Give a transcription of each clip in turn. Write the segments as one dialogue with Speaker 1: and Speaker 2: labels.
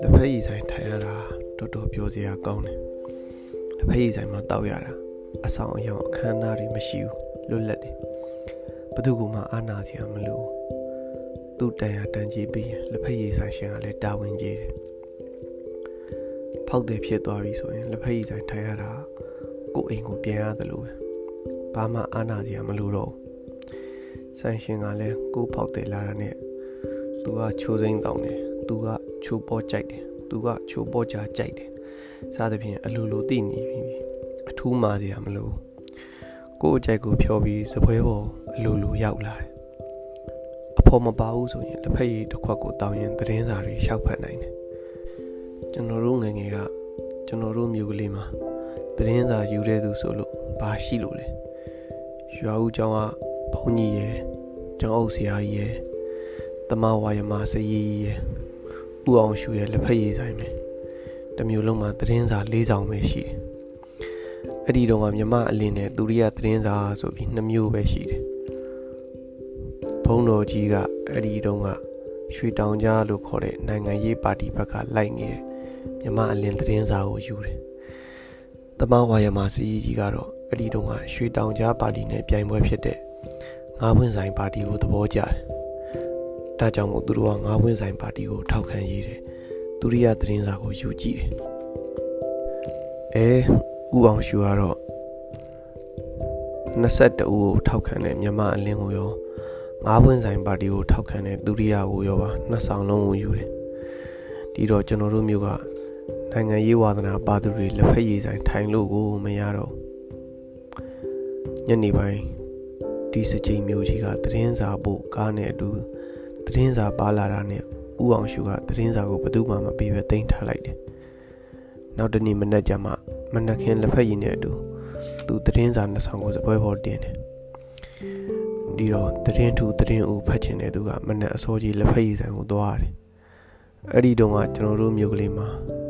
Speaker 1: လက်ဖက်ရည်ဆိုင်ထိုင်ရတာတော်တော်ပြောစရာကောင်းတယ်လက်ဖက်ရည်ဆိုင်မှာတောက်ရတာအဆောင်အယောင်အခမ်းအနားတွေမရှိဘူးလွတ်လပ်တယ်ဘသူကမှအာနာစရာမလိုသူ့တန်ရတန်ကြီးပြီးရင်လက်ဖက်ရည်ဆိုင်ရှင်ကလည်းတာဝန်ကြီးတယ်ဖောက်တယ်ဖြစ်သွားပြီဆိုရင်လက်ဖက်ရည်ဆိုင်ထိုင်ရတာကိုအိမ်ကိုပြန်ရတယ်လို့ဘာမှအာနာစရာမလိုတော့ ဆိုင်ရှင်ကလည်းကိုဖောက်တယ်လာတာနဲ့သူကချိုးစိမ့်တောင်းတယ်သူကချိုးပေါ်ကြိုက်တယ်သူကချိုးပေါ်ကြကြိုက်တယ်စသဖြင့်အလိုလိုသိနေပြီအထူးမာစရာမလိုကို့အကြိုက်ကိုဖြောပြီးစပွဲပေါ်အလိုလိုရောက်လာတယ်အဖော်မပါဘူးဆိုရင်လက်ဖက်ရည်တစ်ခွက်ကိုတောင်းရင်သတင်းစာတွေရှောက်ဖတ်နိုင်တယ်ကျွန်တော်တို့ငငယ်ကကျွန်တော်တို့မြို့ကလေးမှာသတင်းစာယူတဲ့သူဆိုလို့ဘာရှိလို့လဲရွာဦးကျောင်းက ဘုန်းကြီးရယ်ကျောင်းအုပ်ဆရာကြီးရယ်တမဝါယမစရီကြီးရယ်ဥအောင်ရှူရဲ့လက်ဖက်ရည်ဆိုင်ပဲတမျိုးလုံးမှာသတင်းစာ၄ဆောင်ပဲရှိတယ်အဲ့ဒီတော့ကမြမအလင်းနဲ့သူရိယသတင်းစာဆိုပြီးနှမျိုးပဲရှိတယ်ဘုံတော်ကြီးကအဲ့ဒီတော့ကရွှေတောင်ကြားလို့ခေါ်တဲ့နိုင်ငံရေးပါတီဘက်ကလိုက်နေတယ်မြမအလင်းသတင်းစာကိုယူတယ်တမဝါယမစီကြီးကတော့အဲ့ဒီတော့ကရွှေတောင်ကြားပါတီနဲ့ပြိုင်ပွဲဖြစ်တဲ့ ငါးပွင့်ဆိုင်ပါတီကိုသဘောကျတယ်ဒါကြောင့်မို့သူတို့ကငါးဝင်းဆိုင်ပါတီကိုထောက်ခံရေးတယ်ဒုတိယသတင်းစာကိုယူကြည့်တယ်အဲဥအောင်ရှူကတော့22ဦးကိုထောက်ခံတဲ့မြန်မာအလင်းကိုရောငါးဝင်းဆိုင်ပါတီကိုထောက်ခံတဲ့ဒုတိယကိုရောပါနှစ်ဆောင်လုံးကိုယူတယ်ဒီတော့ကျွန်တော်တို့မျိုးကနိုင်ငံရေးဝါသနာပါသူတွေလက်ဖက်ရည်ဆိုင်ထိုင်လို့ကိုမရတော့ညနေပိုင်း ဒီစကြိမ်မျိုးကြီးကသတင်းစာပို့ကားနဲ့အတူသတင်းစာပါလာတာနဲ့ဥအောင်ရှုကသတင်းစာကိုဘယ်သူမှမပေးပဲတင်ထားလိုက်တယ်။နောက်တနေ့မနက်ကျမှမနက်ခင်းလက်ဖက်ရည်နဲ့အတူသူသတင်းစာနှစ်ဆောင်ကိုစပွဲပေါ်တင်တယ်။ဒီတော့သတင်းထူသတင်းဦးဖတ်ချင်တဲ့သူကမနက်အစောကြီးလက်ဖက်ရည်ဆိုင်ကိုသွားတယ်။အဲ့ဒီတုန်းကကျွန်တော်တို့မြို့ကလေးမှာ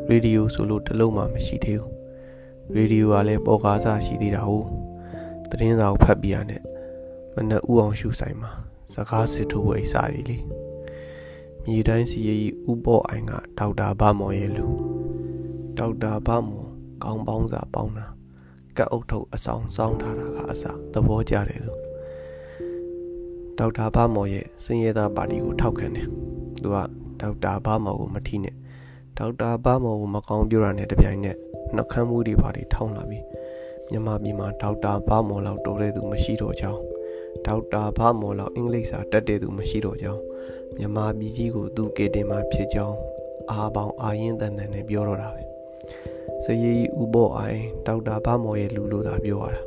Speaker 1: ရေဒီယိုဆိုလို့တလုံးမှမရှိသေးဘူး။ရေဒီယိုကလည်းပေါ်ကားစားရှိသေးတာဟုတ်။သတင်းစာကိုဖတ်ပြရတဲ့ မနက်ဦးအောင်ရှုဆိုင်မှာစကားစစ်ထိုးဝိစာရီလေမြေတိုင်းစီရီဥပေါ်အိုင်ကဒေါက်တာဗမော်ရဲ့လူဒေါက်တာဗမော်ကောင်းပေါင်းစာပေါင်းတာကတ်အုပ်ထုပ်အဆောင်စောင်းထားတာကအစသဘောကျတယ်သူဒေါက်တာဗမော်ရဲ့စင်ရသားပါတီကိုထောက်ခံတယ်သူကဒေါက်တာဗမော်ကိုမထီးနဲ့ဒေါက်တာဗမော်ကိုမကောင်းပြောတာနဲ့တပြိုင်နက်နှကမ်းမှုတွေပါတွေထောင်းလာပြီးမြန်မာပြည်မှာဒေါက်တာဗမော်လောက်တော်တဲ့သူမရှိတော့ကြောင်း ဒေါက်တာဘာမော်လောက်အင်္ဂလိပ်စာတတ်တဲ့သူမရှိတော့ကြောင်းမြန်မာပြည်ကြီးကိုသူကေတင်မှာဖြစ်ကြောင်းအားပေါင်းအာရင်တန်တန်နဲ့ပြောတော့တာပဲစရီဥဘောအိုင်ဒေါက်တာဘာမော်ရဲ့လူလို့သာပြောရတာ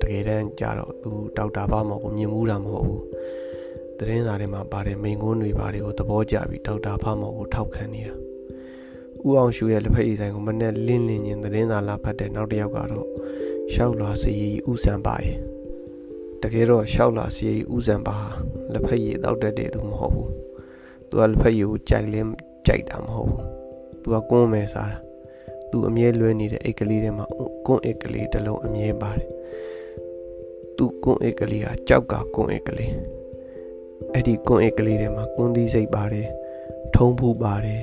Speaker 1: တကယ်တမ်းကျတော့သူဒေါက်တာဘာမော်ကိုမြင်မှုတာမဟုတ်ဘူးသတင်းစာထဲမှာပါတဲ့မိန်ကုန်းတွေပါတွေကိုသဘောကျပြီးဒေါက်တာဘာမော်ကိုထောက်ခံနေတာဦးအောင်ရှူရဲ့လက်ဖက်ရည်ဆိုင်ကိုမနဲ့လင်းလင်းချင်းသတင်းစာလာဖတ်တဲ့နောက်တစ်ယောက်ကတော့ရှောက်လွာစရီဦးစံပါရဲ့ တကယ်တော့ရှောက်လာစီဥစံပါလက်ဖက်ရည်တောက်တတ်တဲ့သူမဟုတ်ဘူးသူကလက်ဖက်ရည်ကိုကြိုက်လင်းကြိုက်တာမဟုတ်ဘူးသူကကွန်းမဲစားတာသူအမြဲလွဲနေတဲ့အိတ်ကလေးထဲမှာကွန်းအိတ်ကလေးတစ်လုံးအမြဲပါတယ်သူကွန်းအိတ်ကလေးကကြောက်ကကွန်းအိတ်ကလေးအဲ့ဒီကွန်းအိတ်ကလေးထဲမှာကွန်းသီးစိတ်ပါတယ်ထုံးဖူးပါတယ်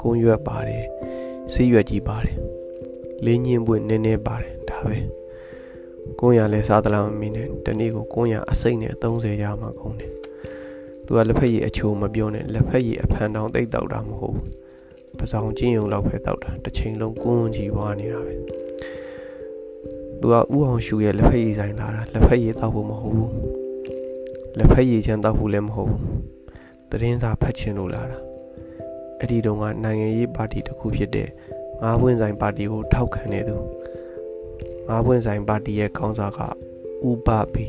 Speaker 1: ကွန်းရွက်ပါတယ်ဆေးရွက်ကြီးပါတယ်လင်းညင်းပွင့်နည်းနည်းပါတယ်ဒါပဲ ကိုရလဲစားသလားမမီနဲ့တနေ့ကိုကိုရအစိမ့်နဲ့30ရမှာကုန်တယ်သူကလက်ဖက်ရည်အချိုမပြောနဲ့လက်ဖက်ရည်အဖန်တောင်တိတ်တောက်တာမဟုတ်ဘူးပစောင်ကျင်းုံလောက်ပဲတောက်တာတစ်ချိန်လုံးကွန်းကြီးပွားနေတာပဲသူကဥအောင်ရှူရဲ့လက်ဖက်ရည်ဆိုင်လာတာလက်ဖက်ရည်တောက်ဖို့မဟုတ်ဘူးလက်ဖက်ရည်ချမ်းတောက်ဖို့လည်းမဟုတ်ဘူးသတင်းစာဖတ်ချင်လို့လာတာအဲ့ဒီတုန်းကနိုင်ငံရေးပါတီတစ်ခုဖြစ်တဲ့ငါးပွင့်ဆိုင်ပါတီကိုထောက်ခံနေသူ ငါးပွင့်ဆိုင်ပါတီရဲ့ခေါင်းဆောင်ကဥပဘီ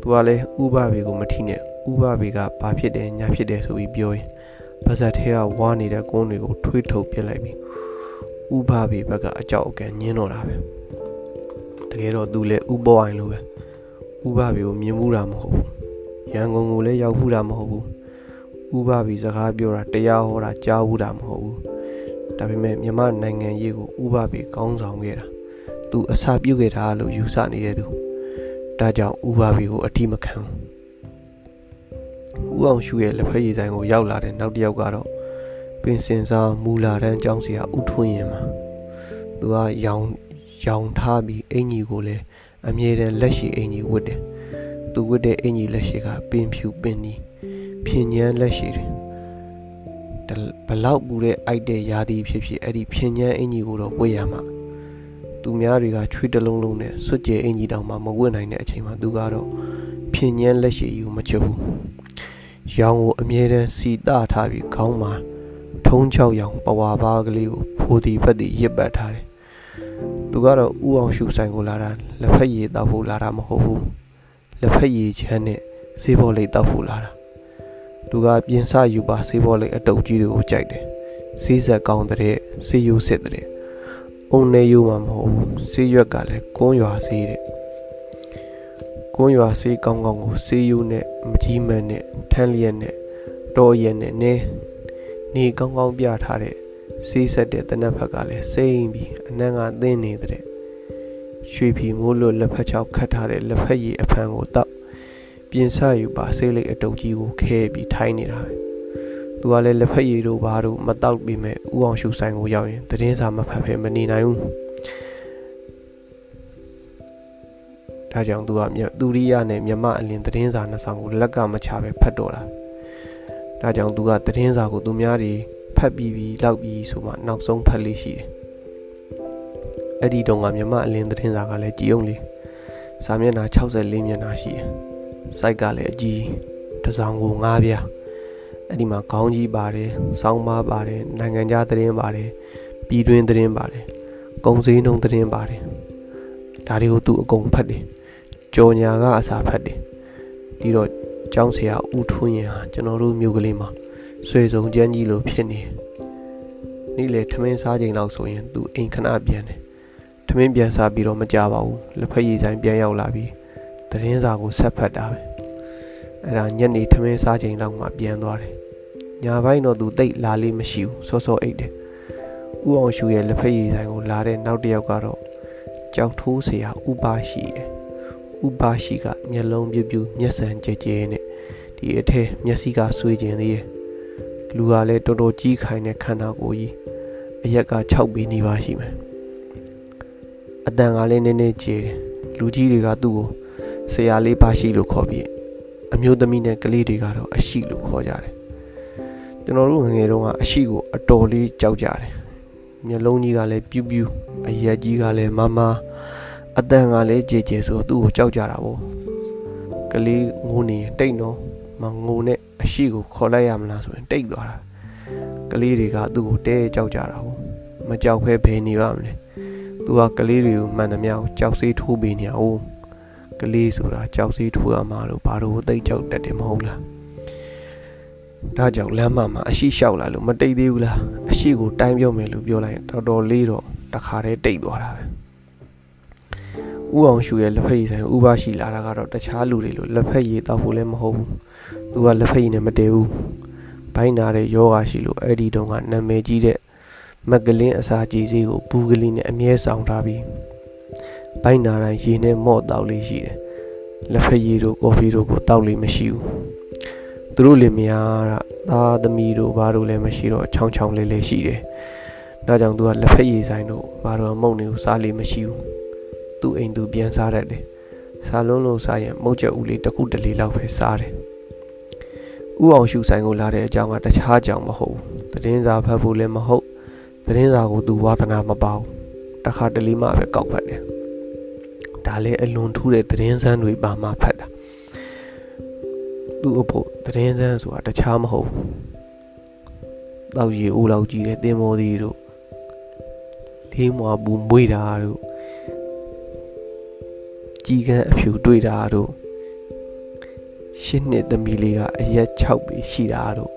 Speaker 1: သူကလည်းဥပဘီကိုမထီနဲ့ဥပဘီကဘာဖြစ်တယ်ညာဖြစ်တယ်ဆိုပြီးပြောရင်ပါဇက်ထဲကဝါနေတဲ့ကုန်းတွေကိုထွေးထုတ်ပြလိုက်ပြီးဥပဘီဘက်ကအကြောက်အကန်ညင်းတော့တာပဲတကယ်တော့သူလည်းဥပေါ်အိုင်လိုပဲဥပဘီကိုမြင်မှုတာမဟုတ်ဘူးရန်ကုန်ကိုလည်းရောက်မှုတာမဟုတ်ဘူးဥပဘီစကားပြောတာတရားဟောတာကြားဘူးတာမဟုတ်ဘူးဒါပေမဲ့မြမနိုင်ငံရေးကိုဥပဘီကောင်းဆောင်ခဲ့တာ သူအစာပြုတ်ခဲ့တာလို့ယူဆနေတဲ့သူဒါကြောင့်ဥပါဘီကိုအတိမခံဘူးဦးအောင်ရှူရဲ့လက်ဖက်ရည်ဆိုင်ကိုရောက်လာတဲ့နောက်တစ်ယောက်ကတော့ပင်စင်စာမူလာတန်းကျောင်းဆရာဦးထွန်းရင်မှာသူကရောင်ရောင်ထားပြီးအင်ကြီးကိုလည်းအမြဲတမ်းလက်ရှိအင်ကြီးဝတ်တယ်သူဝတ်တဲ့အင်ကြီးလက်ရှိကပင်ဖြူပင်နီဖြင်းညမ်းလက်ရှိတယ်ဘလောက်ပူတဲ့အိုက်တဲ့ယာတီဖြစ်ဖြစ်အဲ့ဒီဖြင်းညမ်းအင်ကြီးကိုတော့ဝတ်ရမှာ သူများတွေကချွေးတလုံးလုံးနဲ့စွတ်ကြဲအင်ကြီးတောင်မှမဝတ်နိုင်တဲ့အချိန်မှာသူကတော့ဖြင်းညမ်းလက်ရှိယူမချဘူးရောင်ကိုအမြဲတမ်းစီတထားပြီးခေါင်းမှာထုံးချောက်ရောင်ပဝါပါကလေးကိုဖိုဒီဖက်တီရစ်ပတ်ထားတယ်သူကတော့ဥအောင်ရှူဆိုင်ကိုလာတာလက်ဖက်ရည်တောက်ဖို့လာတာမဟုတ်ဘူးလက်ဖက်ရည်ချမ်းနဲ့စေးဘောလေးတောက်ဖို့လာတာသူကပြင်းစယူပါစေးဘောလေးအတုပ်ကြီးတွေကိုကြိုက်တယ်စေးဆက်ကောင်းတဲ့စေးယူစစ်တဲ့ အုံနေယူမှာမဟုတ်ဘူးစေးရွက်ကလည်းကွန်းရွာစေးတဲ့ကွန်းရွာစေးကောင်းကောင်းကိုစေးယူနဲ့မကြီးမန်းနဲ့ထန်းလျက်နဲ့တော်ရက်နဲ့နဲနေကောင်းကောင်းပြထားတဲ့စေးဆက်တဲ့တနက်ဖက်ကလည်းစိမ့်ပြီးအနံ့ကသင်းနေတဲ့ရွှေဖီမိုးလွတ်လက်ဖက်ချောက်ခတ်ထားတဲ့လက်ဖက်ရည်အဖန်ကိုတောက်ပြင်ဆယူပါဆေးလိတ်အတုပ်ကြီးကိုခဲပြီးထိုင်းနေတာပဲ သူကလည်းလက်ဖက်ရည်တို့ဘာတို့မတောက်ပြီးမဲ့ဥအောင်ရှုဆိုင်ကိုရောက်ရင်သတင်းစာမဖတ်ဖဲမနေနိုင်ဘူးဒါကြောင့်သူကသူရိယနဲ့မြမအလင်းသတင်းစာနှစ်ဆောင်ကိုလက်ကမချပဲဖတ်တော့တာဒါကြောင့်သူကသတင်းစာကိုသူများတွေဖတ်ပြီးပြီးလောက်ပြီးဆိုမှနောက်ဆုံးဖတ်လေးရှိတယ်အဲ့ဒီတုန်းကမြမအလင်းသတင်းစာကလည်းကြည်အောင်လေးစာမျက်နှာ64မျက်နှာရှိတယ်စိုက်ကလည်းအကြီးတစ်စောင်ကို9ပြား အဲ့ဒီမှာခေါင်းကြီးပါတယ်စောင်းပါပါတယ်နိုင်ငံခြားသတင်းပါတယ်ပြည်တွင်းသတင်းပါတယ်ကုံစည်းနှုံသတင်းပါတယ်ဒါတွေကိုသူအကုန်ဖတ်တယ်ကြော်ညာကအစာဖတ်တယ်ပြီးတော့ကျောင်းဆရာဦးထွန်းရင်ဟာကျွန်တော်တို့မြို့ကလေးမှာဆွေစုံကျန်းကြီးလိုဖြစ်နေနေ့လေထမင်းစားချိန်လောက်ဆိုရင်သူအိမ်ခဏပြန်တယ်ထမင်းပြန်စားပြီးတော့မကြပါဘူးလက်ဖက်ရည်ဆိုင်ပြန်ရောက်လာပြီးသတင်းစာကိုဆက်ဖတ်တာပဲအဲ့ဒါညနေထမင်းစားချိန်လောက်မှပြန်သွားတယ် ညာဘိုင်းတော့သူတိတ်လာလေးမရှိဘူးစောစောအိတ်တယ်ဥအောင်ရှူရဲ့လက်ဖက်ရည်ဆိုင်ကိုလာတဲ့နောက်တစ်ယောက်ကတော့ကြောက်ထိုးဆရာဥပါရှိတယ်ဥပါရှိကမျက်လုံးပြူပြူမျက်စံကြဲကြဲနဲ့ဒီအထဲမျက်စိကဆွေးကျင်သေးရဲ့လူကလည်းတော်တော်ကြီးခိုင်တဲ့ခန္ဓာကိုယ်ကြီးအရက်က6ပေနေပါရှိမယ်အတန်ကလည်းနည်းနည်းကျေတယ်လူကြီးတွေကသူ့ကိုဆရာလေးပါရှိလို့ခေါ်ပြီးအမျိုးသမီးနဲ့ကလေးတွေကတော့အရှိလို့ခေါ်ကြတယ် ကျွန်တော်တို့ငငယ်တုန်းကအရှိကိုအတော်လေးကြောက်ကြတယ်မျက်လုံးကြီးကလည်းပြူးပြူးအရက်ကြီးကလည်းမမအတန်ကလည်းကြေကြေဆိုသူ့ကိုကြောက်ကြတာပေါ့ကလေးငိုနေတိတ်တော့မငိုနဲ့အရှိကိုခေါ်လိုက်ရမလားဆိုရင်တိတ်သွားတာကလေးတွေကသူ့ကိုတဲကြောက်ကြတာပေါ့မကြောက်ဖဲဘယ်နေပါမလဲသူကကလေးတွေကိုမှန်သမျှကိုကြောက်စေးထိုးပေးနေအောင်ကလေးဆိုတာကြောက်စေးထိုးရမှာလို့ဘာလို့သိကြောက်တတ်တယ်မဟုတ်လား ဒါကြောင့်လမ်းမမှာအရှိလျှောက်လာလို့မတိတ်သေးဘူးလားအရှိကိုတိုင်းပြောမယ်လို့ပြောလိုက်တော်တော်လေးတော့တခါတည်းတိတ်သွားတာပဲဥအောင်ရှူရဲ့လက်ဖက်ရည်ဆိုင်ဥပါရှိလာတာကတော့တခြားလူတွေလိုလက်ဖက်ရည်တောက်ဖို့လည်းမဟုတ်ဘူးသူကလက်ဖက်ရည်နဲ့မတည်ဘူးဘိုင်းနာတဲ့ယောဂါရှိလို့အဲ့ဒီတုန်းကနာမည်ကြီးတဲ့မက်ကလင်းအစာကြီးစီးကိုဘူးကလေးနဲ့အမြဲဆောင်ထားပြီးဘိုင်းနာတိုင်းရေနဲ့မော့တောက်လေးရှိတယ်လက်ဖက်ရည်တို့ကော်ဖီတို့ကိုတောက်လေးမရှိဘူး သူတို့လင်မယားကသားသမီးတို့ဘာတို့လည်းမရှိတော့ချောင်းချောင်းလေးလေးရှိတယ်ဒါကြောင့်သူကလက်ဖက်ရည်ဆိုင်တို့ဘာတော့မုံနေကိုစားလေးမရှိဘူးသူ့အိမ်သူပြန်စားတတ်တယ်စားလုံးလုံးစားရင်မုတ်ချက်ဦးလေးတစ်ခုတလေလောက်ပဲစားတယ်ဥအောင်ရှူဆိုင်ကိုလာတဲ့အကြောင်းကတခြားကြောင်မဟုတ်ဘူးသတင်းစာဖတ်ဖို့လည်းမဟုတ်သတင်းစာကိုသူဝါသနာမပေါဘူးတခါတလေမှပဲကောက်ဖတ်တယ်ဒါလည်းအလွန်ထူးတဲ့သတင်းစမ်းတွေပါမှဖတ်တာ သူ့အဖို့သတင်းစမ်းဆိုတာတခြားမဟုတ်ဘူးတောက်ရီအိုးလောက်ကြီးတဲ့တင်မောသေးတို့လေးမွားဘူးမွေးတာတို့ကြီးကန်းအဖြူတွေ့တာတို့ရှစ်နှစ်သမီးလေးကအရက်6ပေရှိတာတို့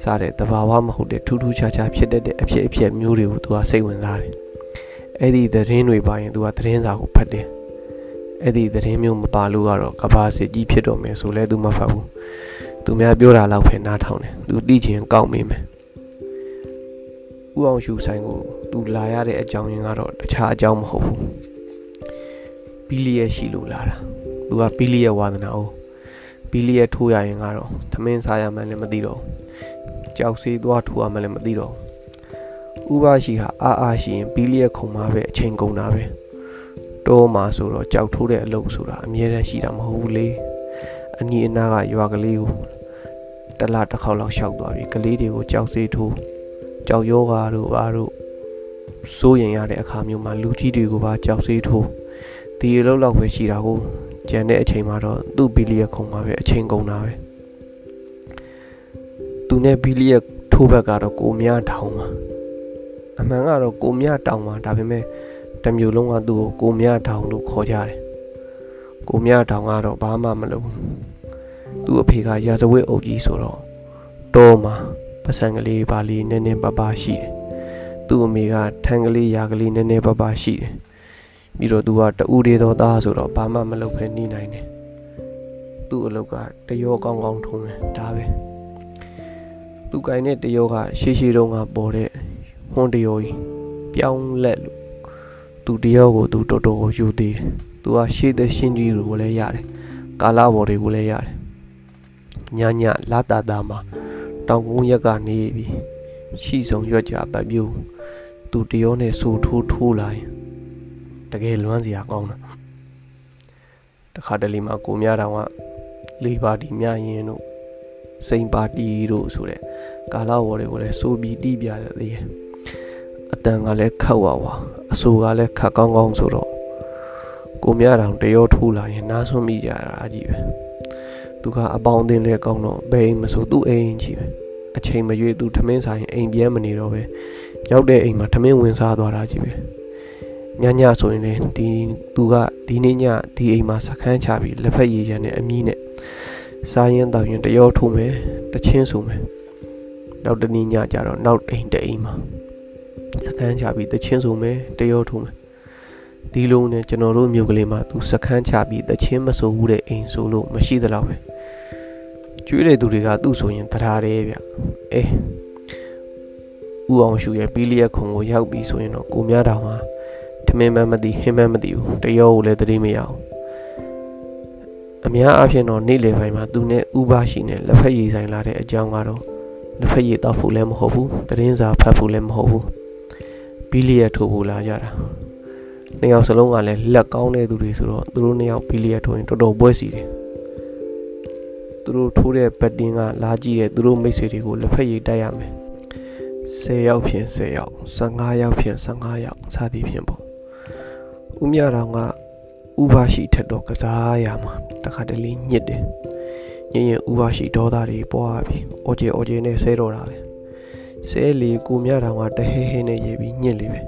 Speaker 1: စားတဲ့တဘာဝမဟုတ်တဲ့ထူးထူးခြားခြားဖြစ်တတ်တဲ့အဖြစ်အပျက်မျိုးတွေကိုသူကစိတ်ဝင်စားတယ်။အဲ့ဒီသတင်းတွေပါရင်သူကသတင်းစာကိုဖတ်တယ်။ အဲ့ဒီသတင်းမျိုးမပါလို့ကတော့ကဘာစစ်ကြီးဖြစ်တော့မယ်ဆိုလဲသူမဖတ်ဘူး။သူများပြောတာလောက်ပဲနားထောင်တယ်။သူသိချင်ကောက်မိမယ်။ဥအောင်ရှူဆိုင်ကိုသူလာရတဲ့အကြောင်းရင်းကတော့တခြားအကြောင်းမဟုတ်ဘူး။ပီလီရဲ့ရှိလို့လာတာ။သူကပီလီရဲ့ဝါသနာ哦။ပဘီလီရဲ့ထိုးရရင်ကတော့သမင်းစားရမှန်းလည်းမသိတော့ဘူးကြောက်စီးသွားထိုးရမှန်းလည်းမသိတော့ဘူးဥပရှိဟာအာအာရှိရင်ဘီလီရဲ့ခုံမှာပဲအချိန်ကုန်တာပဲ တောမှာဆိုတော့ကြောက်ထိုးတဲ့အလုပ်ဆိုတာအမြဲတမ်းရှိတာမဟုတ်ဘူးလေအနီးအနားကရွာကလေးကိုတလားတစ်ခေါက်လောက်ရှောက်သွားပြီကလေးတွေကိုကြောက်စေးထိုးကြောက်ယောဂါတို့အားတို့စိုးရင်ရတဲ့အခါမျိုးမှာလူကြီးတွေကိုပါကြောက်စေးထိုးဒီအလုပ်လောက်ပဲရှိတာကိုကျန်တဲ့အချိန်မှာတော့သူ့ဘီလီယက်ခုံမှာပဲအချိန်ကုန်တာပဲသူနဲ့ဘီလီယက်ထိုးဘက်ကတော့ကိုမြတောင်ပါအမှန်ကတော့ကိုမြတောင်ပါဒါပေမဲ့ တမျိုးလုံးကသူ့ကိုကိုမြတောင်လို့ခေါ်ကြတယ်ကိုမြတောင်ကတော့ဘာမှမလုပ်ဘူးသူ့အဖေကရာဇဝတ်အုပ်ကြီးဆိုတော့တောမှာပစံကလေးပါလေးနည်းနည်းပပရှိတယ်သူ့အမေကထန်းကလေးရာကလေးနည်းနည်းပပရှိတယ်ပြီးတော့သူကတူတွေတော်သားဆိုတော့ဘာမှမလုပ်ခဲနေနိုင်တယ်သူ့အလုပ်ကတရောကောင်းကောင်းထုံးတယ်ဒါပဲသူကင်တဲ့တရောကရှေးရှေးတုန်းကပေါ်တဲ့ဟွန်းတရောကြီးပြောင်းလက်လို့ သူတရောကိုသူတော်တော်ကိုယူသေးတယ်သူကရှေးတဲ့ရှင်းကြီးကိုလည်းရတယ်ကာလာဘော်တွေကိုလည်းရတယ်ညညလာတာတာမှာတောင်ကုန်းရက်ကနေပြီးရှိဆုံးရွက်ကြပတ်ပြူသူတရောနဲ့ဆူထိုးထိုးလာရင်တကယ်လွမ်းစရာကောင်းတာတခါတလေမှာကိုများတောင်ကလေးပါတီမြရင်တို့စိန်ပါတီတို့ဆိုတဲ့ကာလာဝေါ်တွေကိုလည်းစိုးပြီးတီးပြရသေးတယ် အတန်ကလည်းခတ်ဝါဝါအဆိုကလည်းခတ်ကောင်းကောင်းဆိုတော့ကိုများတောင်တရောထိုးလာရင်နားဆွမိကြတာအကြီးပဲသူကအပေါင်းအသင်းလဲကောင်းတော့ဘယ်အိမ်မဆိုသူ့အိမ်ကြီးပဲအချိန်မရွေးသူထမင်းဆိုင်အိမ်ပြဲမနေတော့ပဲရောက်တဲ့အိမ်မှာထမင်းဝင်စားသွားတာကြီးပဲညညဆိုရင်လည်းဒီသူကဒီနေ့ညဒီအိမ်မှာစခန်းချပြီးလက်ဖက်ရည်ရံနဲ့အမီးနဲ့စားရင်တောက်ရင်တရောထုံးမယ်တချင်းဆိုမယ်နောက်တနေ့ညကျတော့နောက်အိမ်တအိမ်မှာ စခန်းချပြီးတချင်းဆိုမယ်တရောထုံးမယ်ဒီလိုနဲ့ကျွန်တော်တို့မြို့ကလေးမှာသူစခန်းချပြီးတချင်းမဆိုဘူးတဲ့အိမ်ဆိုလို့မရှိသလောက်ပဲကျွေးတဲ့သူတွေကသူ့ဆိုရင်တရားတယ်ဗျအဲဦးအောင်ရှူရဲ့ပီလီယက်ခုံကိုရောက်ပြီးဆိုရင်တော့ကိုများတောင်မှာထမင်းမမသိဟင်းမမသိဘူးတရောကိုလည်းသတိမရအောင်အများအားဖြင့်တော့နေ့လယ်ပိုင်းမှာသူနဲ့ဥပါရှိနဲ့လက်ဖက်ရည်ဆိုင်လာတဲ့အကြောင်းကတော့လက်ဖက်ရည်တောက်ဖို့လည်းမဟုတ်ဘူးသတင်းစာဖတ်ဖို့လည်းမဟုတ်ဘူး ပီလီယက်ထိုးဖို့လာကြတာနှစ်ယောက်စလုံးကလည်းလက်ကောင်းတဲ့သူတွေဆိုတော့သူတို့နှစ်ယောက်ပီလီယက်ထိုးရင်တော်တော်ပွဲစီတယ်သူတို့ထိုးတဲ့ဘက်တင်ကလာကြည့်တဲ့သူတို့မိတ်ဆွေတွေကိုလက်ဖက်ရည်တိုက်ရမယ်10ယောက်ဖြင့်10ယောက်15ယောက်ဖြင့်15ယောက်စသည်ဖြင့်ပေါ့ဦးမြတော်ကဥပါရှိထက်တော့ကစားရမှာတခါတလေညစ်တယ်ညင်ရင်ဥပါရှိဒေါသတွေပွားပြီအော်ကျေအော်ကျေနဲ့ဆဲတော့တာပဲ ဆဲလီကိုမြတော်ကတဟဲဟဲနဲ့ရေးပြီးညစ်လေပဲ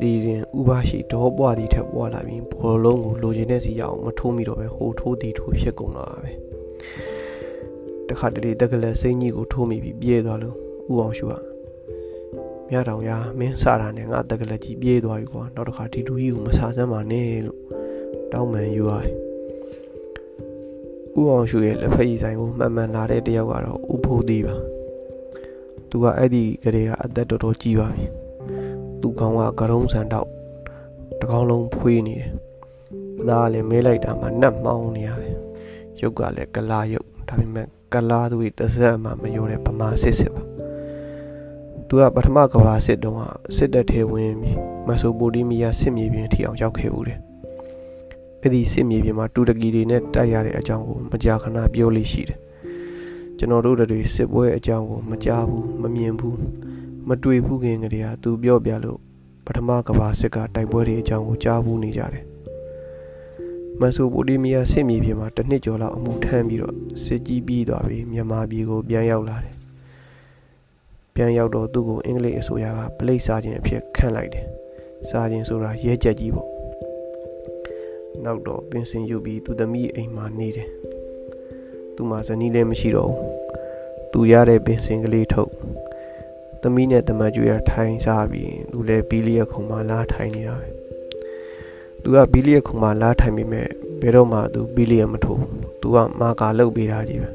Speaker 1: ဒီရင်ဥပါရှိဒေါပွားသည်ထက်ပွားလာပြီးဘောလုံးကိုလိုချင်တဲ့စီရအောင်မထိုးမိတော့ပဲဟိုထိုးသည်ထိုးဖြစ်ကုန်တော့ပဲတခါတလေတက်ကလေးစိမ့်ကြီးကိုထိုးမိပြီးပြေးသွားလို့ဥအောင်ရှူကမြတောင်ရမင်းစတာနဲ့ငါတက်ကလေးကြီးပြေးသွားပြီကွာနောက်တစ်ခါဒီတူကြီးကိုမဆာစမ်းပါနဲ့လို့တောင်းပန်ယူရတယ်ဥအောင်ရှူရဲ့လက်ဖက်ရည်ဆိုင်ကိုမှန်မှန်လာတဲ့တယောက်ကတော့ဥဖိုးသေးပါ သူကအဲ့ဒီကလေးကအသက်တော်တော်ကြီးပါပြီသူကောင်ကကရုံးဆန်တော့တကောင်းလုံးဖွေးနေတယ်အသားလည်းမဲလိုက်တာမှနှက်မှောင်းနေရတယ်ရုပ်ကလည်းကလာရုပ်ဒါပေမဲ့ကလာသူ့တစ်စက်မှမရောတဲ့ဗမာစစ်စစ်ပါသူကပထမကဘာစစ်တုန်းကစစ်တပ်ထဲဝင်ပြီးမက်ဆိုပိုတီးမီးယားစစ်မြေပြင်ထိအောင်ရောက်ခဲ့ဘူးတယ်အဲ့ဒီစစ်မြေပြင်မှာတူရကီတွေနဲ့တိုက်ရတဲ့အကြောင်းကိုမကြာခဏပြောလို့ရှိတယ် ကျွန်တော်တို့တွေစစ်ပွဲအကြောင်းကိုမကြားဘူးမမြင်ဘူးမတွေ့ဘူးခင်ကတည်းကသူပြောပြလို့ပထမကဘာစစ်ကတိုက်ပွဲတွေအကြောင်းကိုကြားဘူးနေကြတယ်မက်ဆိုပိုတီးမီးယားစစ်မြေပြင်မှာတစ်နှစ်ကျော်လောက်အမှုထမ်းပြီးတော့စစ်ကြီးပြီးသွားပြီးမြန်မာပြည်ကိုပြန်ရောက်လာတယ်ပြန်ရောက်တော့သူ့ကိုအင်္ဂလိပ်အစိုးရကပလိတ်စားခြင်းအဖြစ်ခန့်လိုက်တယ်စားခြင်းဆိုတာရဲကြက်ကြီးပေါ့နောက်တော့ပင်စင်ယူပြီးသူသမီးအိမ်မှာနေတယ် သူမှဇနီးလည်းမရှိတော့ဘူးသူရတဲ့ပင်စင်ကလေးထုတ်သမီးနဲ့တမန်ကျွေးရထိုင်စားပြီးသူလည်းဘီလီယက်ခုံမှာလာထိုင်နေတာပဲသူကဘီလီယက်ခုံမှာလာထိုင်ပြီးမဲ့ဘယ်တော့မှသူဘီလီယက်မထိုးသူကမာကာလုတ်ပေးတာကြီးပဲ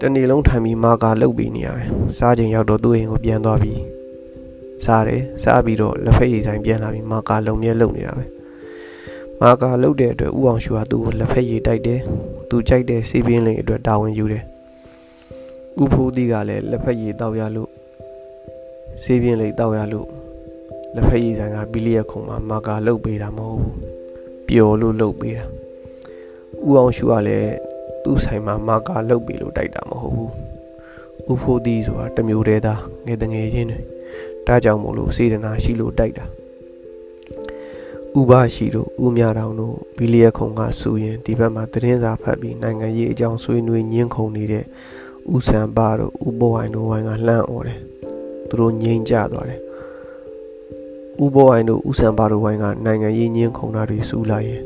Speaker 1: တနေ့လုံးထိုင်ပြီးမာကာလုတ်ပြီးနေရတယ်စားချိန်ရောက်တော့သူ့အိမ်ကိုပြန်သွားပြီးစားတယ်စားပြီးတော့လက်ဖက်ရည်ဆိုင်ပြန်လာပြီးမာကာလုံမြဲလုံနေတာပဲမာကာလုတ်တဲ့အတွက်ဥအောင်ရှူကသူ့ကိုလက်ဖက်ရည်တိုက်တယ် သူကြိုက်တဲ့စီးပြင်းလိန်အတွက်တာဝန်ယူတယ်ဥဖိုးသီးကလည်းလက်ဖက်ရည်တောက်ရလို့စီးပြင်းလိန်တောက်ရလို့လက်ဖက်ရည်ဆိုင်ကဘီလီယက်ခုံမှာမာကာလုတ်ပေးတာမဟုတ်ဘူးပျော်လို့လုတ်ပေးတာဥအောင်ရှူကလည်းသူ့ဆိုင်မှာမာကာလုတ်ပေးလို့တိုက်တာမဟုတ်ဘူးဥဖိုးသီးဆိုတာတမျိုးတည်းသားငယ်တငယ်ချင်းတွေဒါကြောင့်မို့လို့စေတနာရှိလို့တိုက်တာ ဥပရှိတို့ဥမြတောင်တို့ဘီလီယက်ခုံကစူရင်ဒီဘက်မှာသတင်းစာဖတ်ပြီးနိုင်ငံရေးအကြောင်းဆွေးနွေးညှင်းခုန်နေတဲ့ဥဆန်ပါတို့ဥဘောဝိုင်တို့ဝိုင်းကလှမ်းអော်တယ်သူတို့ငြိမ်ကြသွားတယ်ဥဘောဝိုင်တို့ဥဆန်ပါတို့ဝိုင်းကနိုင်ငံရေးညှင်းခုန်တာတွေစူလာရင်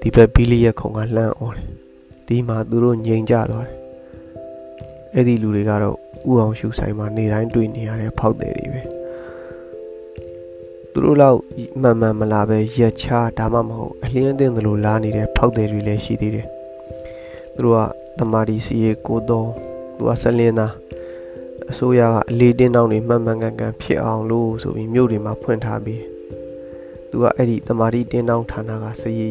Speaker 1: ဒီဘက်ဘီလီယက်ခုံကလှမ်းអော်တယ်ဒီမှာသူတို့ငြိမ်ကြသွားတယ်အဲ့ဒီလူတွေကတော့ဥအောင်ရှူဆိုင်မှာနေတိုင်းတွေ့နေရတဲ့ဖောက်တယ်တွေပဲသူ တို့လောက်မှန်မှန်မလာပဲရက်ချာဒါမှမဟုတ်အလင်းအသင့်သလိုလာနေတဲ့ဖောက်တယ်တွေလည်းရှိသေးတယ်သူတို့ကတမာဒီစီရေကိုတော့သူကဆက်လင်းသားအစိုးရကအလေးတင်းတောင်းတွေမှန်မှန်ကန်ကန်ဖြစ်အောင်လို့ဆိုပြီးမြို့တွေမှာဖွင့်ထားပြီးသူကအဲ့ဒီတမာဒီတင်းတောင်းဌာနကစရီ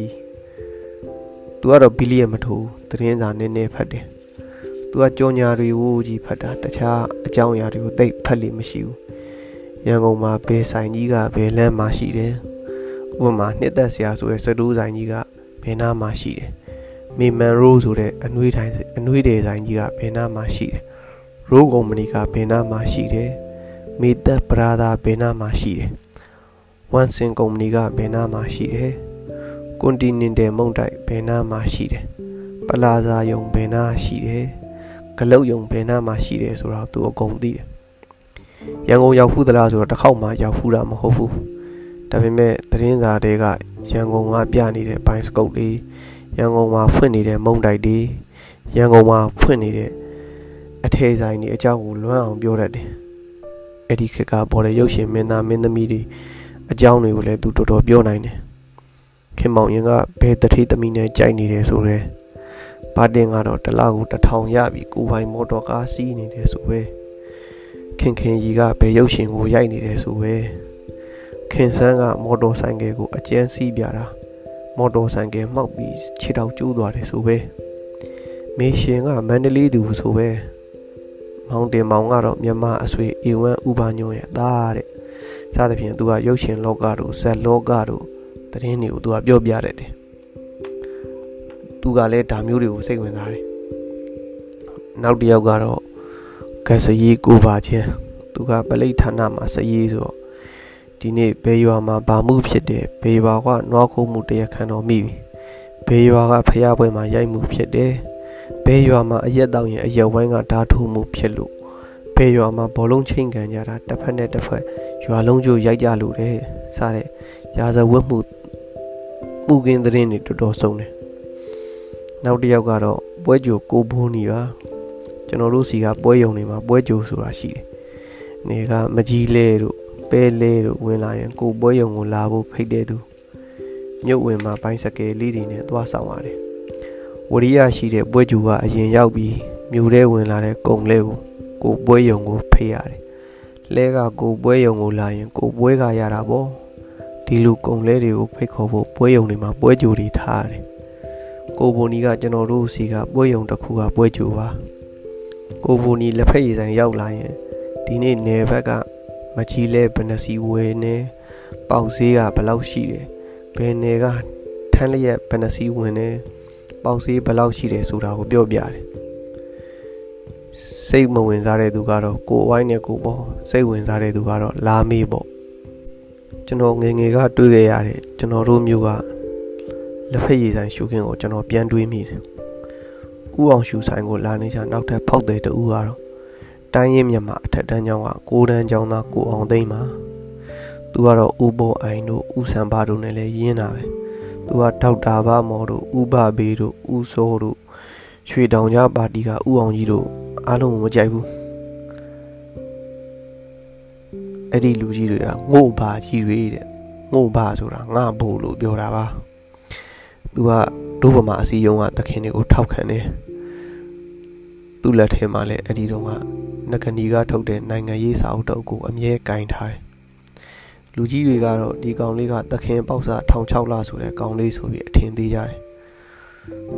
Speaker 1: သူကတော့ဘီလီယံမထိုးသတင်းစာနည်းနည်းဖတ်တယ်သူကကြောညာတွေကိုကြီးဖတ်တာတခြားအကြောင်းအရာတွေကိုသိဖတ်လို့မရှိဘူး ရန်ကုန်မှာဘယ်ဆိုင်ကြီးကဘယ်လမ်းမှာရှိတယ်ဥပမာနှစ်သက်ဆရာဆိုတဲ့စတူးဆိုင်ကြီးကဘယ်နားမှာရှိတယ်မေမန်ရိုးဆိုတဲ့အနှွေးတိုင်းအနှွေးတွေဆိုင်ကြီးကဘယ်နားမှာရှိတယ်ရိုးကုမ္ပဏီကဘယ်နားမှာရှိတယ်မေသက်ပရာသာဘယ်နားမှာရှိတယ်ဝမ်စင်ကုမ္ပဏီကဘယ်နားမှာရှိတယ်ကွန်တီနင်တယ်မုန်တိုက်ဘယ်နားမှာရှိတယ်ပလာဇာယုံဘယ်နားရှိတယ်ဂလုတ်ယုံဘယ်နားမှာရှိတယ်ဆိုတော့သူအကုန်သိတယ် ရန်ကုန်ရောက်ဖူးသလားဆိုတော့တစ်ခေါက်မှရောက်ဖူးတာမဟုတ်ဘူးဒါပေမဲ့သတင်းစာတွေကရန်ကုန်ကပြနေတဲ့ဘိုင်းစကုတ်တွေရန်ကုန်မှာဖွင့်နေတဲ့မုံတိုက်တွေရန်ကုန်မှာဖွင့်နေတဲ့အထည်ဆိုင်တွေအကြောင်းကိုလွမ်းအောင်ပြောတတ်တယ်အဲ့ဒီခေတ်ကပေါ်တဲ့ရုပ်ရှင်မင်းသားမင်းသမီးတွေအကြောင်းတွေကိုလည်းသူတော်တော်ပြောနိုင်တယ်ခင်မောင်ရင်ကဘယ်တတိသမီးနဲ့ကြိုက်နေတယ်ဆိုတော့ဘာတင်ကတော့တလားကိုတထောင်ရပြီကိုပိုင်မော်တော်ကားစီးနေတယ်ဆိုပဲ ခင်ခင်ကြီးကဘယ်ရုပ်ရှင်ကိုရိုက်နေတယ်ဆိုပဲခင်ဆန်းကမော်တော်ဆိုင်ကယ်ကိုအကျန်းစီးပြတာမော်တော်ဆိုင်ကယ်မှောက်ပြီးခြေထောက်ကျိုးသွားတယ်ဆိုပဲမေရှင်ကမန္တလေးသူဆိုပဲမောင်တင်မောင်ကတော့မြန်မာအဆွေအေဝမ်ဥပါညွန့်ရဲ့သားတဲ့စသဖြင့်သူကရုပ်ရှင်လောကတို့ဇက်လောကတို့သတင်းတွေကိုသူကပြောပြတတ်တယ်သူကလည်းဒါမျိုးတွေကိုစိတ်ဝင်စားတယ်နောက်တစ်ယောက်ကတော့ ကစရီကိုပါချင်းသူကပလိဋ္ဌာနမှာစရီဆိုတော့ဒီနေ့ဘေးရွာမှာဗာမှုဖြစ်တယ်ဘေးရွာကနွားခုံမှုတရားခံတော်မိပြီဘေးရွာကဖျားပွဲမှာရိုက်မှုဖြစ်တယ်ဘေးရွာမှာအရက်တောင်ရင်အရက်ဝိုင်းကဓာထုမှုဖြစ်လို့ဘေးရွာမှာဘောလုံးချိန်ကန်ကြတာတစ်ဖက်နဲ့တစ်ဖက်ရွာလုံးကျိုးရိုက်ကြလို့တဲ့စတဲ့ရာဇဝတ်မှုမှုကင်းသတင်းတွေတော်တော်ဆုံးတယ်နောက်တစ်ယောက်ကတော့ပွဲကြိုကိုဘိုးနီပါ ကျွန်တော်တို့စီကပွဲယုံတွေမှာပွဲကြိုဆိုတာရှိတယ်။နေကမကြီးလဲတို့ပဲလဲတို့ဝင်လာရင်ကိုပွဲယုံကိုလာဖို့ဖိတ်တဲ့သူမြုပ်ဝင်မှာပိုင်းစကယ်လေးတွေနဲ့သွားဆောင်ရတယ်။ဝရိယရှိတဲ့ပွဲကြိုကအရင်ရောက်ပြီးမြို့ထဲဝင်လာတဲ့ကုံလဲကိုကိုပွဲယုံကိုဖိတ်ရတယ်။လဲကကိုပွဲယုံကိုလာရင်ကိုပွဲကရတာပေါ့။ဒီလိုကုံလဲတွေကိုဖိတ်ခေါ်ဖို့ပွဲယုံတွေမှာပွဲကြိုတွေထားရတယ်။ကိုဘိုနီကကျွန်တော်တို့စီကပွဲယုံတစ်ခုကပွဲကြိုပါ။ ကိုဘူနီလက်ဖက်ရည်ဆိုင်ရောက်လာရင်ဒီနေ့နယ်ဘက်ကမကြီးလဲဘယ်နှစီဝယ်နေပေါက်ဈေးကဘယ်လောက်ရှိတယ်ဘယ်နယ်ကထန်းလျက်ဘယ်နှစီဝင်နေပေါက်ဈေးဘယ်လောက်ရှိတယ်ဆိုတာကိုပြောပြတယ်စိတ်မဝင်စားတဲ့သူကတော့ကိုဝိုင်းနဲ့ကိုပေါ့စိတ်ဝင်စားတဲ့သူကတော့လာမေးပေါ့ကျွန်တော်ငငယ်ကတွေးခဲ့ရတဲ့ကျွန်တော်တို့မျိုးကလက်ဖက်ရည်ဆိုင်ရှုခင်းကိုကျွန်တော်ပြန်တွေးမိတယ် ဥအောင်ရှူဆိုင်ကိုလာနေကြနောက်ထပ်ဖောက်တဲ့တူကတော့တိုင်းရင်မြန်မာအထက်တန်းကျောင်းကကိုတန်းကျောင်းသားကိုအောင်သိမ့်ပါသူကတော့ဥဘောအိုင်တို့ဥဆန်ဘာတို့နဲ့လည်းရင်းတာပဲသူကဒေါက်တာဘာမော်တို့ဥပဘေးတို့ဥစောတို့ရွှေတောင်ကြားပါတီကဥအောင်ကြီးတို့အားလုံးကိုမကြိုက်ဘူးအဲ့ဒီလူကြီးတွေကငို့ဘာကြီးတွေတဲ့ငို့ဘာဆိုတာငါဘို့လို့ပြောတာပါ သူကဒုဗမာအစည်းအရုံးကသခင်တွေကိုထောက်ခံတယ်သူ့လက်ထဲမှာလည်းအဲ့ဒီတော့ကနဂနီကထုတ်တဲ့နိုင်ငံရေးစာအုပ်တုပ်ကိုအမြဲကင်ထားတယ်လူကြီးတွေကတော့ဒီကောင်လေးကသခင်ပေါက်စာ16လဆိုတဲ့ကောင်လေးဆိုပြီးအထင်သေးကြတယ်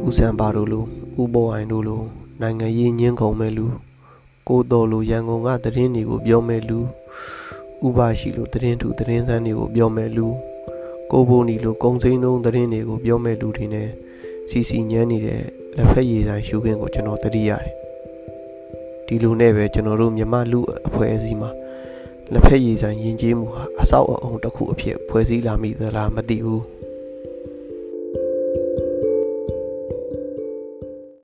Speaker 1: ဦးစံပါတို့လိုဦးပေါ်အိုင်တို့လိုနိုင်ငံရေးညင်းကုန်မဲ့လူကိုတော်လိုရန်ကုန်ကသတင်းတွေကိုပြောမဲ့လူဥပါရှိလိုသတင်းထူသတင်းစမ်းတွေကိုပြောမဲ့လူ ကိုဘိုနီလိုကုံစိမ်းလုံးသတင်းတွေကိုပြောမဲ့လူတွေနဲ့စီစီညမ်းနေတဲ့လက်ဖက်ရည်ဆိုင်ရှုခင်းကိုကျွန်တော်တတိရတယ်ဒီလိုနဲ့ပဲကျွန်တော်တို့မြမလူအဖွဲ့အစည်းမှာလက်ဖက်ရည်ဆိုင်ယဉ်ကျေးမှုဟာအဆောက်အအုံတစ်ခုအဖြစ်ဖွဲ့စည်းလာမိသလားမသိဘူး